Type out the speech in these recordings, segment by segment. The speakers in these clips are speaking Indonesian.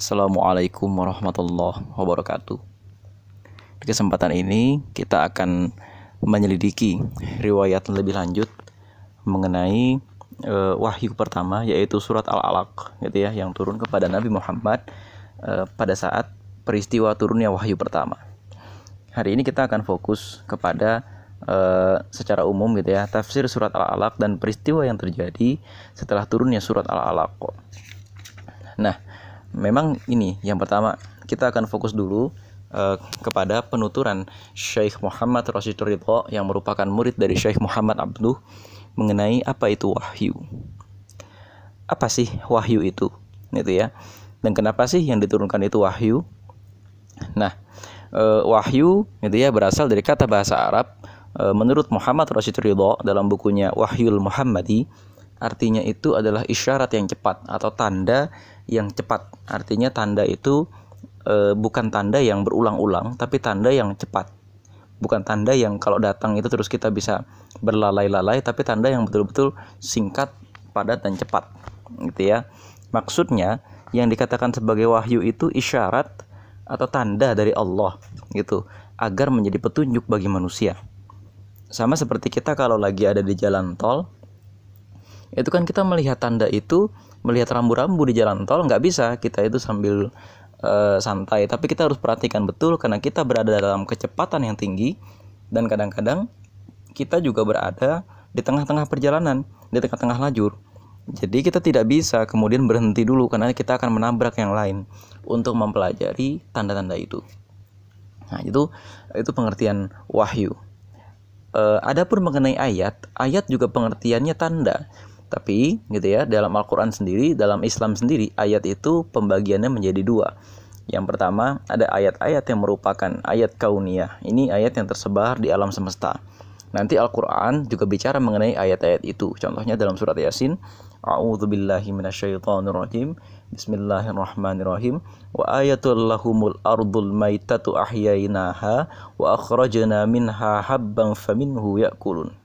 Assalamualaikum warahmatullahi wabarakatuh. Di kesempatan ini kita akan menyelidiki riwayat lebih lanjut mengenai e, wahyu pertama yaitu surat Al-Alaq gitu ya yang turun kepada Nabi Muhammad e, pada saat peristiwa turunnya wahyu pertama. Hari ini kita akan fokus kepada e, secara umum gitu ya tafsir surat Al-Alaq dan peristiwa yang terjadi setelah turunnya surat Al-Alaq. Nah, memang ini yang pertama kita akan fokus dulu uh, kepada penuturan Syekh Muhammad Rashid Ridho yang merupakan murid dari Syekh Muhammad Abduh mengenai apa itu wahyu. Apa sih wahyu itu? Gitu ya. Dan kenapa sih yang diturunkan itu wahyu? Nah, uh, wahyu gitu ya berasal dari kata bahasa Arab uh, menurut Muhammad Rashid Ridho dalam bukunya Wahyul Muhammadi artinya itu adalah isyarat yang cepat atau tanda yang cepat. Artinya tanda itu e, bukan tanda yang berulang-ulang, tapi tanda yang cepat. Bukan tanda yang kalau datang itu terus kita bisa berlalai-lalai, tapi tanda yang betul-betul singkat, padat dan cepat. Gitu ya. Maksudnya yang dikatakan sebagai wahyu itu isyarat atau tanda dari Allah gitu agar menjadi petunjuk bagi manusia. Sama seperti kita kalau lagi ada di jalan tol, itu kan kita melihat tanda itu melihat rambu-rambu di jalan tol nggak bisa kita itu sambil uh, santai. Tapi kita harus perhatikan betul karena kita berada dalam kecepatan yang tinggi dan kadang-kadang kita juga berada di tengah-tengah perjalanan di tengah-tengah lajur. Jadi kita tidak bisa kemudian berhenti dulu karena kita akan menabrak yang lain untuk mempelajari tanda-tanda itu. Nah itu itu pengertian wahyu. Uh, adapun mengenai ayat, ayat juga pengertiannya tanda. Tapi gitu ya, dalam Al-Qur'an sendiri, dalam Islam sendiri, ayat itu pembagiannya menjadi dua. Yang pertama, ada ayat-ayat yang merupakan ayat kauniyah. Ini ayat yang tersebar di alam semesta. Nanti Al-Qur'an juga bicara mengenai ayat-ayat itu. Contohnya dalam surat Yasin, A'udzu billahi minasyaitonir rajim. Bismillahirrahmanirrahim. Wa ayatul lahumul ardul maitatu ahyainaha wa akhrajna minha habban faminhu ya'kulun.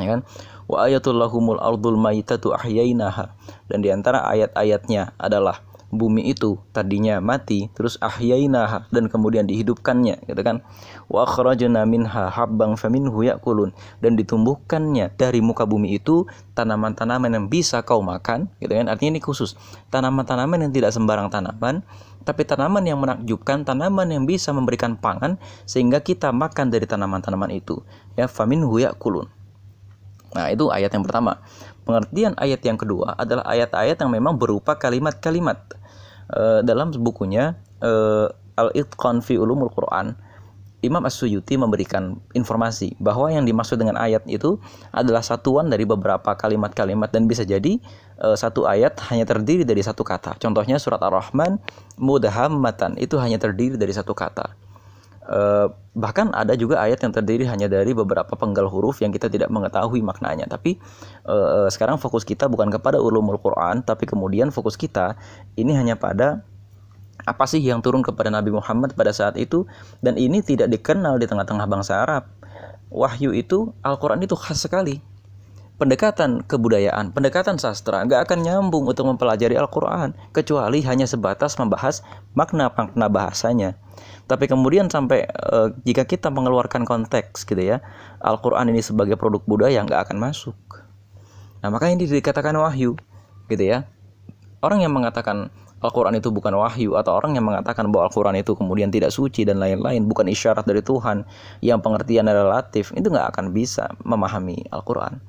Ya kan? wa ayatul lahumul ardul maitatu ahyainaha. Dan di antara ayat-ayatnya adalah bumi itu tadinya mati terus ahyainaha dan kemudian dihidupkannya gitu kan? Wa akhrajna minha habban faminhu yakulun. Dan ditumbuhkannya dari muka bumi itu tanaman-tanaman yang bisa kau makan gitu kan? Artinya ini khusus. Tanaman-tanaman yang tidak sembarang tanaman tapi tanaman yang menakjubkan tanaman yang bisa memberikan pangan sehingga kita makan dari tanaman-tanaman itu. Ya faminhu yakulun Nah, itu ayat yang pertama. Pengertian ayat yang kedua adalah ayat-ayat yang memang berupa kalimat-kalimat. E, dalam bukunya e, Al-Itqan fi Ulumul Quran, Imam As-Suyuti memberikan informasi bahwa yang dimaksud dengan ayat itu adalah satuan dari beberapa kalimat-kalimat dan bisa jadi e, satu ayat hanya terdiri dari satu kata. Contohnya surat Ar-Rahman mudahammatan itu hanya terdiri dari satu kata Uh, bahkan ada juga ayat yang terdiri hanya dari beberapa penggal huruf yang kita tidak mengetahui maknanya. Tapi uh, sekarang fokus kita bukan kepada ulumul Quran, tapi kemudian fokus kita ini hanya pada apa sih yang turun kepada Nabi Muhammad pada saat itu dan ini tidak dikenal di tengah-tengah bangsa Arab. Wahyu itu Al-Quran itu khas sekali. Pendekatan kebudayaan, pendekatan sastra nggak akan nyambung untuk mempelajari Al-Quran kecuali hanya sebatas membahas makna-makna bahasanya tapi kemudian sampai e, jika kita mengeluarkan konteks gitu ya, Al-Qur'an ini sebagai produk budaya nggak akan masuk. Nah, makanya ini dikatakan wahyu gitu ya. Orang yang mengatakan Al-Quran itu bukan wahyu atau orang yang mengatakan bahwa Al-Quran itu kemudian tidak suci dan lain-lain bukan isyarat dari Tuhan yang pengertian relatif itu nggak akan bisa memahami Al-Quran.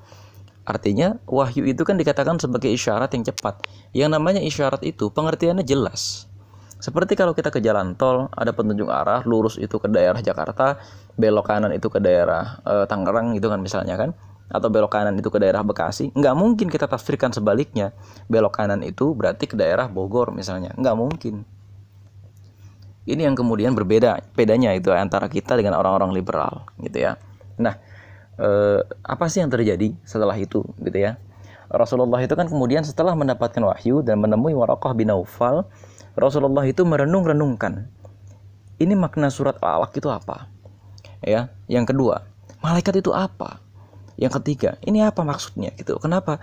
Artinya wahyu itu kan dikatakan sebagai isyarat yang cepat. Yang namanya isyarat itu pengertiannya jelas. Seperti kalau kita ke jalan tol, ada petunjuk arah, lurus itu ke daerah Jakarta, belok kanan itu ke daerah e, Tangerang gitu kan misalnya kan, atau belok kanan itu ke daerah Bekasi, nggak mungkin kita tafsirkan sebaliknya. Belok kanan itu berarti ke daerah Bogor misalnya, nggak mungkin. Ini yang kemudian berbeda, bedanya itu antara kita dengan orang-orang liberal gitu ya. Nah, e, apa sih yang terjadi setelah itu gitu ya? Rasulullah itu kan kemudian setelah mendapatkan wahyu dan menemui Warokoh bin Naufal, Rasulullah itu merenung-renungkan ini makna surat Al-Alaq itu apa? Ya, yang kedua, malaikat itu apa? Yang ketiga, ini apa maksudnya gitu? Kenapa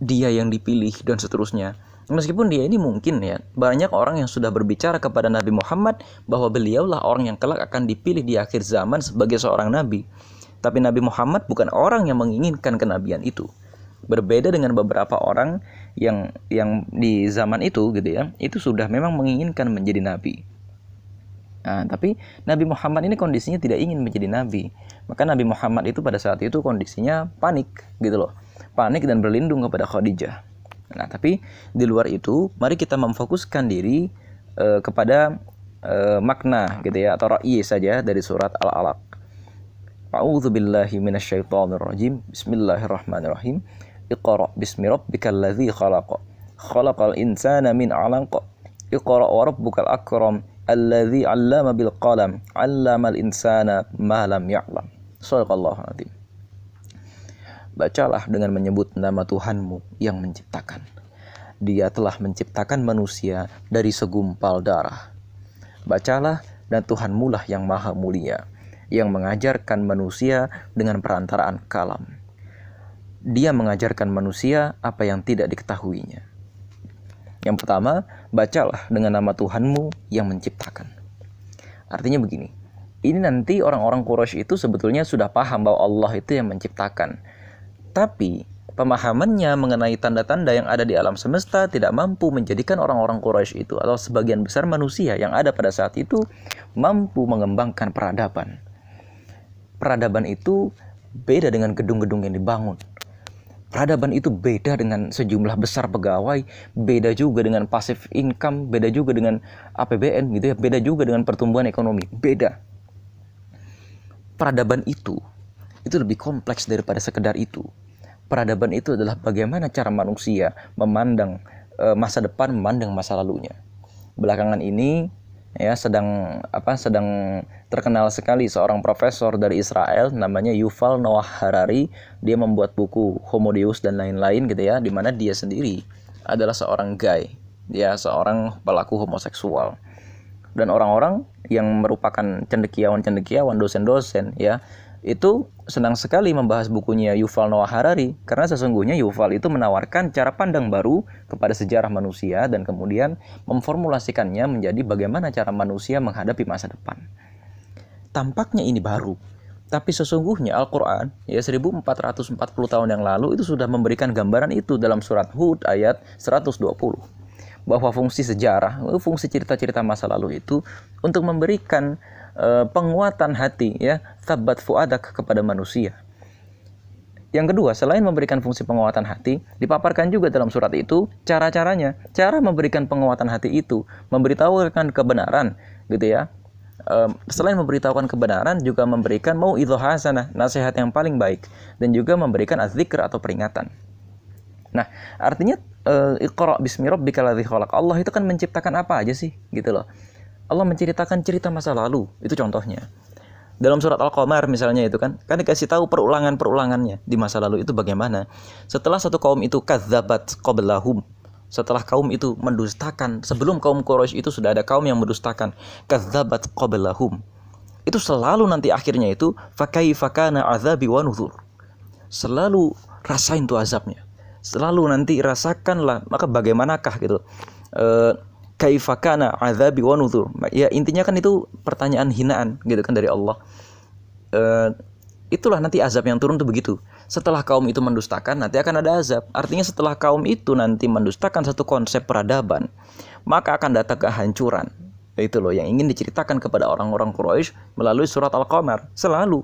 dia yang dipilih dan seterusnya? Meskipun dia ini mungkin ya, banyak orang yang sudah berbicara kepada Nabi Muhammad bahwa beliaulah orang yang kelak akan dipilih di akhir zaman sebagai seorang nabi. Tapi Nabi Muhammad bukan orang yang menginginkan kenabian itu. Berbeda dengan beberapa orang yang yang di zaman itu gitu ya, itu sudah memang menginginkan menjadi nabi. Nah, tapi Nabi Muhammad ini kondisinya tidak ingin menjadi nabi. Maka Nabi Muhammad itu pada saat itu kondisinya panik gitu loh. Panik dan berlindung kepada Khadijah. Nah, tapi di luar itu, mari kita memfokuskan diri uh, kepada uh, makna gitu ya atau ra'i saja dari surat Al-Alaq. A'udzu billahi minasyaitonir rajim. Bismillahirrahmanirrahim. Iqra bismi rabbikal ladzi khalaq. Khalaqal insana min 'alaq. Iqra wa rabbukal akram alladzi 'allama bil qalam. 'allamal insana ma lam ya'lam. Shallallahu alaihi Bacalah dengan menyebut nama Tuhanmu yang menciptakan. Dia telah menciptakan manusia dari segumpal darah. Bacalah dan Tuhanmu lah yang maha mulia, yang mengajarkan manusia dengan perantaraan kalam. Dia mengajarkan manusia apa yang tidak diketahuinya. Yang pertama, bacalah dengan nama Tuhanmu yang menciptakan. Artinya begini, ini nanti orang-orang Quraisy itu sebetulnya sudah paham bahwa Allah itu yang menciptakan tapi pemahamannya mengenai tanda-tanda yang ada di alam semesta tidak mampu menjadikan orang-orang Quraisy itu atau sebagian besar manusia yang ada pada saat itu mampu mengembangkan peradaban. Peradaban itu beda dengan gedung-gedung yang dibangun. Peradaban itu beda dengan sejumlah besar pegawai, beda juga dengan passive income, beda juga dengan APBN gitu ya, beda juga dengan pertumbuhan ekonomi, beda. Peradaban itu itu lebih kompleks daripada sekedar itu peradaban itu adalah bagaimana cara manusia memandang e, masa depan, memandang masa lalunya. Belakangan ini ya sedang apa sedang terkenal sekali seorang profesor dari Israel namanya Yuval Noah Harari. Dia membuat buku Homo Deus dan lain-lain gitu ya di mana dia sendiri adalah seorang gay. Dia seorang pelaku homoseksual. Dan orang-orang yang merupakan cendekiawan-cendekiawan dosen-dosen ya itu senang sekali membahas bukunya Yuval Noah Harari karena sesungguhnya Yuval itu menawarkan cara pandang baru kepada sejarah manusia dan kemudian memformulasikannya menjadi bagaimana cara manusia menghadapi masa depan. Tampaknya ini baru, tapi sesungguhnya Al-Quran ya 1440 tahun yang lalu itu sudah memberikan gambaran itu dalam surat Hud ayat 120 bahwa fungsi sejarah, fungsi cerita-cerita masa lalu itu untuk memberikan penguatan hati ya tabat fuadak kepada manusia. Yang kedua, selain memberikan fungsi penguatan hati, dipaparkan juga dalam surat itu cara-caranya. Cara memberikan penguatan hati itu, memberitahukan kebenaran, gitu ya. Selain memberitahukan kebenaran, juga memberikan mau itu hasanah, nasihat yang paling baik, dan juga memberikan azikr atau peringatan. Nah, artinya uh, Iqra bismi rabbikal Allah itu kan menciptakan apa aja sih, gitu loh. Allah menceritakan cerita masa lalu, itu contohnya. Dalam surat Al-Qamar misalnya itu kan, kan dikasih tahu perulangan-perulangannya di masa lalu itu bagaimana. Setelah satu kaum itu kadzabat qablahum, setelah kaum itu mendustakan, sebelum kaum Quraisy itu sudah ada kaum yang mendustakan, kadzabat qablahum. Itu selalu nanti akhirnya itu fakaifa kana azabi wa nuzur. Selalu rasain tuh azabnya. Selalu nanti rasakanlah, maka bagaimanakah gitu. E, kaifakana azabi wa nuzur. Ya intinya kan itu pertanyaan hinaan gitu kan dari Allah. Uh, itulah nanti azab yang turun tuh begitu. Setelah kaum itu mendustakan, nanti akan ada azab. Artinya setelah kaum itu nanti mendustakan satu konsep peradaban, maka akan datang kehancuran. Itu loh yang ingin diceritakan kepada orang-orang Quraisy melalui surat Al-Qamar selalu.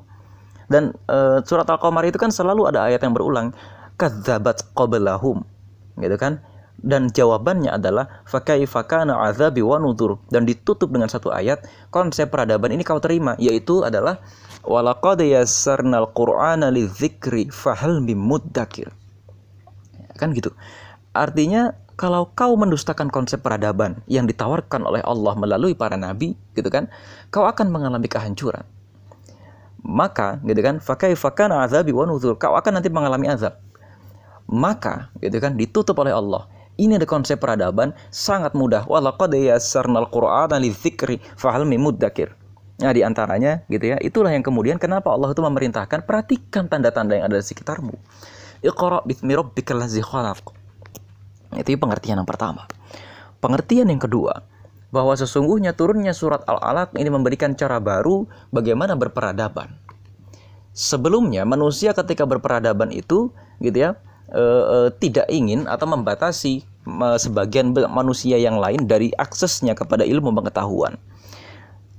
Dan uh, surat Al-Qamar itu kan selalu ada ayat yang berulang, kadzabat qablahum. Gitu kan? Dan jawabannya adalah fakaifa kana azabi wa nudur. Dan ditutup dengan satu ayat konsep peradaban ini kau terima yaitu adalah walaqad yassarnal qur'ana lidzikri fahal muddakir. Kan gitu. Artinya kalau kau mendustakan konsep peradaban yang ditawarkan oleh Allah melalui para nabi gitu kan kau akan mengalami kehancuran. Maka gitu kan fakaifa kana azabi wa nudur kau akan nanti mengalami azab. Maka gitu kan ditutup oleh Allah ini ada konsep peradaban sangat mudah. Walaqad yassarnal Qur'ana lidzikri fahal muddakir. Nah, di antaranya gitu ya, itulah yang kemudian kenapa Allah itu memerintahkan perhatikan tanda-tanda yang ada di sekitarmu. Iqra bismi rabbikal ladzi khalaq. Itu pengertian yang pertama. Pengertian yang kedua, bahwa sesungguhnya turunnya surat Al-Alaq ini memberikan cara baru bagaimana berperadaban. Sebelumnya manusia ketika berperadaban itu gitu ya e, tidak ingin atau membatasi sebagian manusia yang lain dari aksesnya kepada ilmu pengetahuan.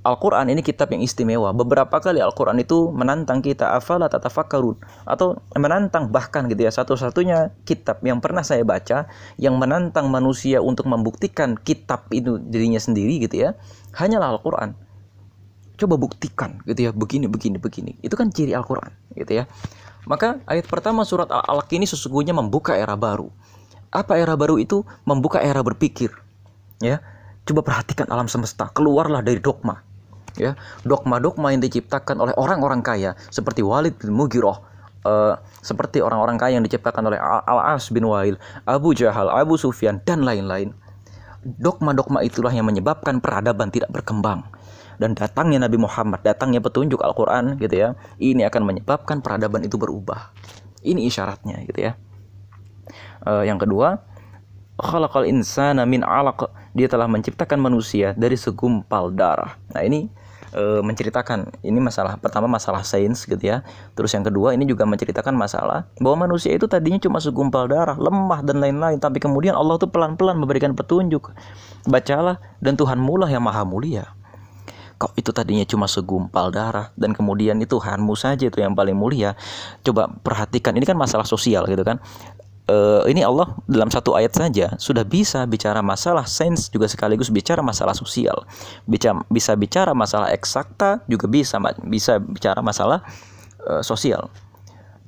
Al-Quran ini kitab yang istimewa. Beberapa kali Al-Quran itu menantang kita afala tatafakkarun atau menantang bahkan gitu ya satu-satunya kitab yang pernah saya baca yang menantang manusia untuk membuktikan kitab itu dirinya sendiri gitu ya hanyalah Al-Quran. Coba buktikan gitu ya begini begini begini. Itu kan ciri Al-Quran gitu ya. Maka ayat pertama surat Al-Alaq ini sesungguhnya membuka era baru. Apa era baru itu? Membuka era berpikir. Ya, coba perhatikan alam semesta, keluarlah dari dogma ya dogma-dogma yang diciptakan oleh orang-orang kaya seperti Walid bin Mughirah uh, seperti orang-orang kaya yang diciptakan oleh Al-As bin Wail, Abu Jahal, Abu Sufyan dan lain-lain. Dogma-dogma itulah yang menyebabkan peradaban tidak berkembang. Dan datangnya Nabi Muhammad, datangnya petunjuk Al-Quran gitu ya, ini akan menyebabkan peradaban itu berubah. Ini isyaratnya gitu ya. Uh, yang kedua, khalaqal insana min alaq. Dia telah menciptakan manusia dari segumpal darah. Nah, ini e, menceritakan ini masalah pertama masalah sains gitu ya. Terus yang kedua ini juga menceritakan masalah bahwa manusia itu tadinya cuma segumpal darah, lemah dan lain-lain, tapi kemudian Allah tuh pelan-pelan memberikan petunjuk. Bacalah dan Tuhan mula yang maha mulia. Kok itu tadinya cuma segumpal darah dan kemudian itu Tuhanmu saja itu yang paling mulia. Coba perhatikan ini kan masalah sosial gitu kan uh, ini Allah dalam satu ayat saja sudah bisa bicara masalah sains juga sekaligus bicara masalah sosial. Bisa bisa bicara masalah eksakta juga bisa bisa bicara masalah uh, sosial.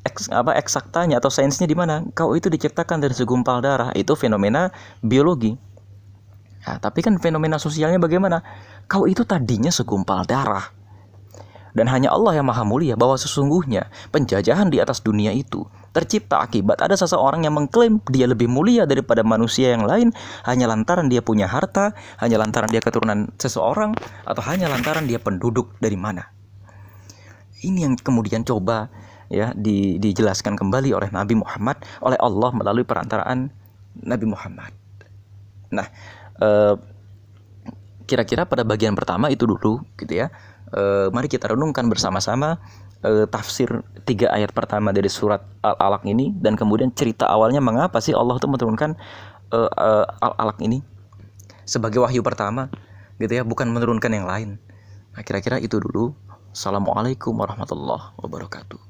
Eks, apa eksaktanya atau sainsnya di mana? Kau itu diciptakan dari segumpal darah. Itu fenomena biologi. Nah, tapi kan fenomena sosialnya bagaimana? Kau itu tadinya segumpal darah. Dan hanya Allah yang maha mulia bahwa sesungguhnya penjajahan di atas dunia itu tercipta akibat ada seseorang yang mengklaim dia lebih mulia daripada manusia yang lain hanya lantaran dia punya harta, hanya lantaran dia keturunan seseorang, atau hanya lantaran dia penduduk dari mana. Ini yang kemudian coba ya di, dijelaskan kembali oleh Nabi Muhammad oleh Allah melalui perantaraan Nabi Muhammad. Nah, eh, kira-kira pada bagian pertama itu dulu gitu ya. Eh, mari kita renungkan bersama-sama uh, tafsir tiga ayat pertama dari surat Al-Alaq ini dan kemudian cerita awalnya mengapa sih Allah itu menurunkan uh, uh, Al-Alaq ini sebagai wahyu pertama gitu ya bukan menurunkan yang lain. Nah, kira-kira itu dulu. Assalamualaikum warahmatullahi wabarakatuh.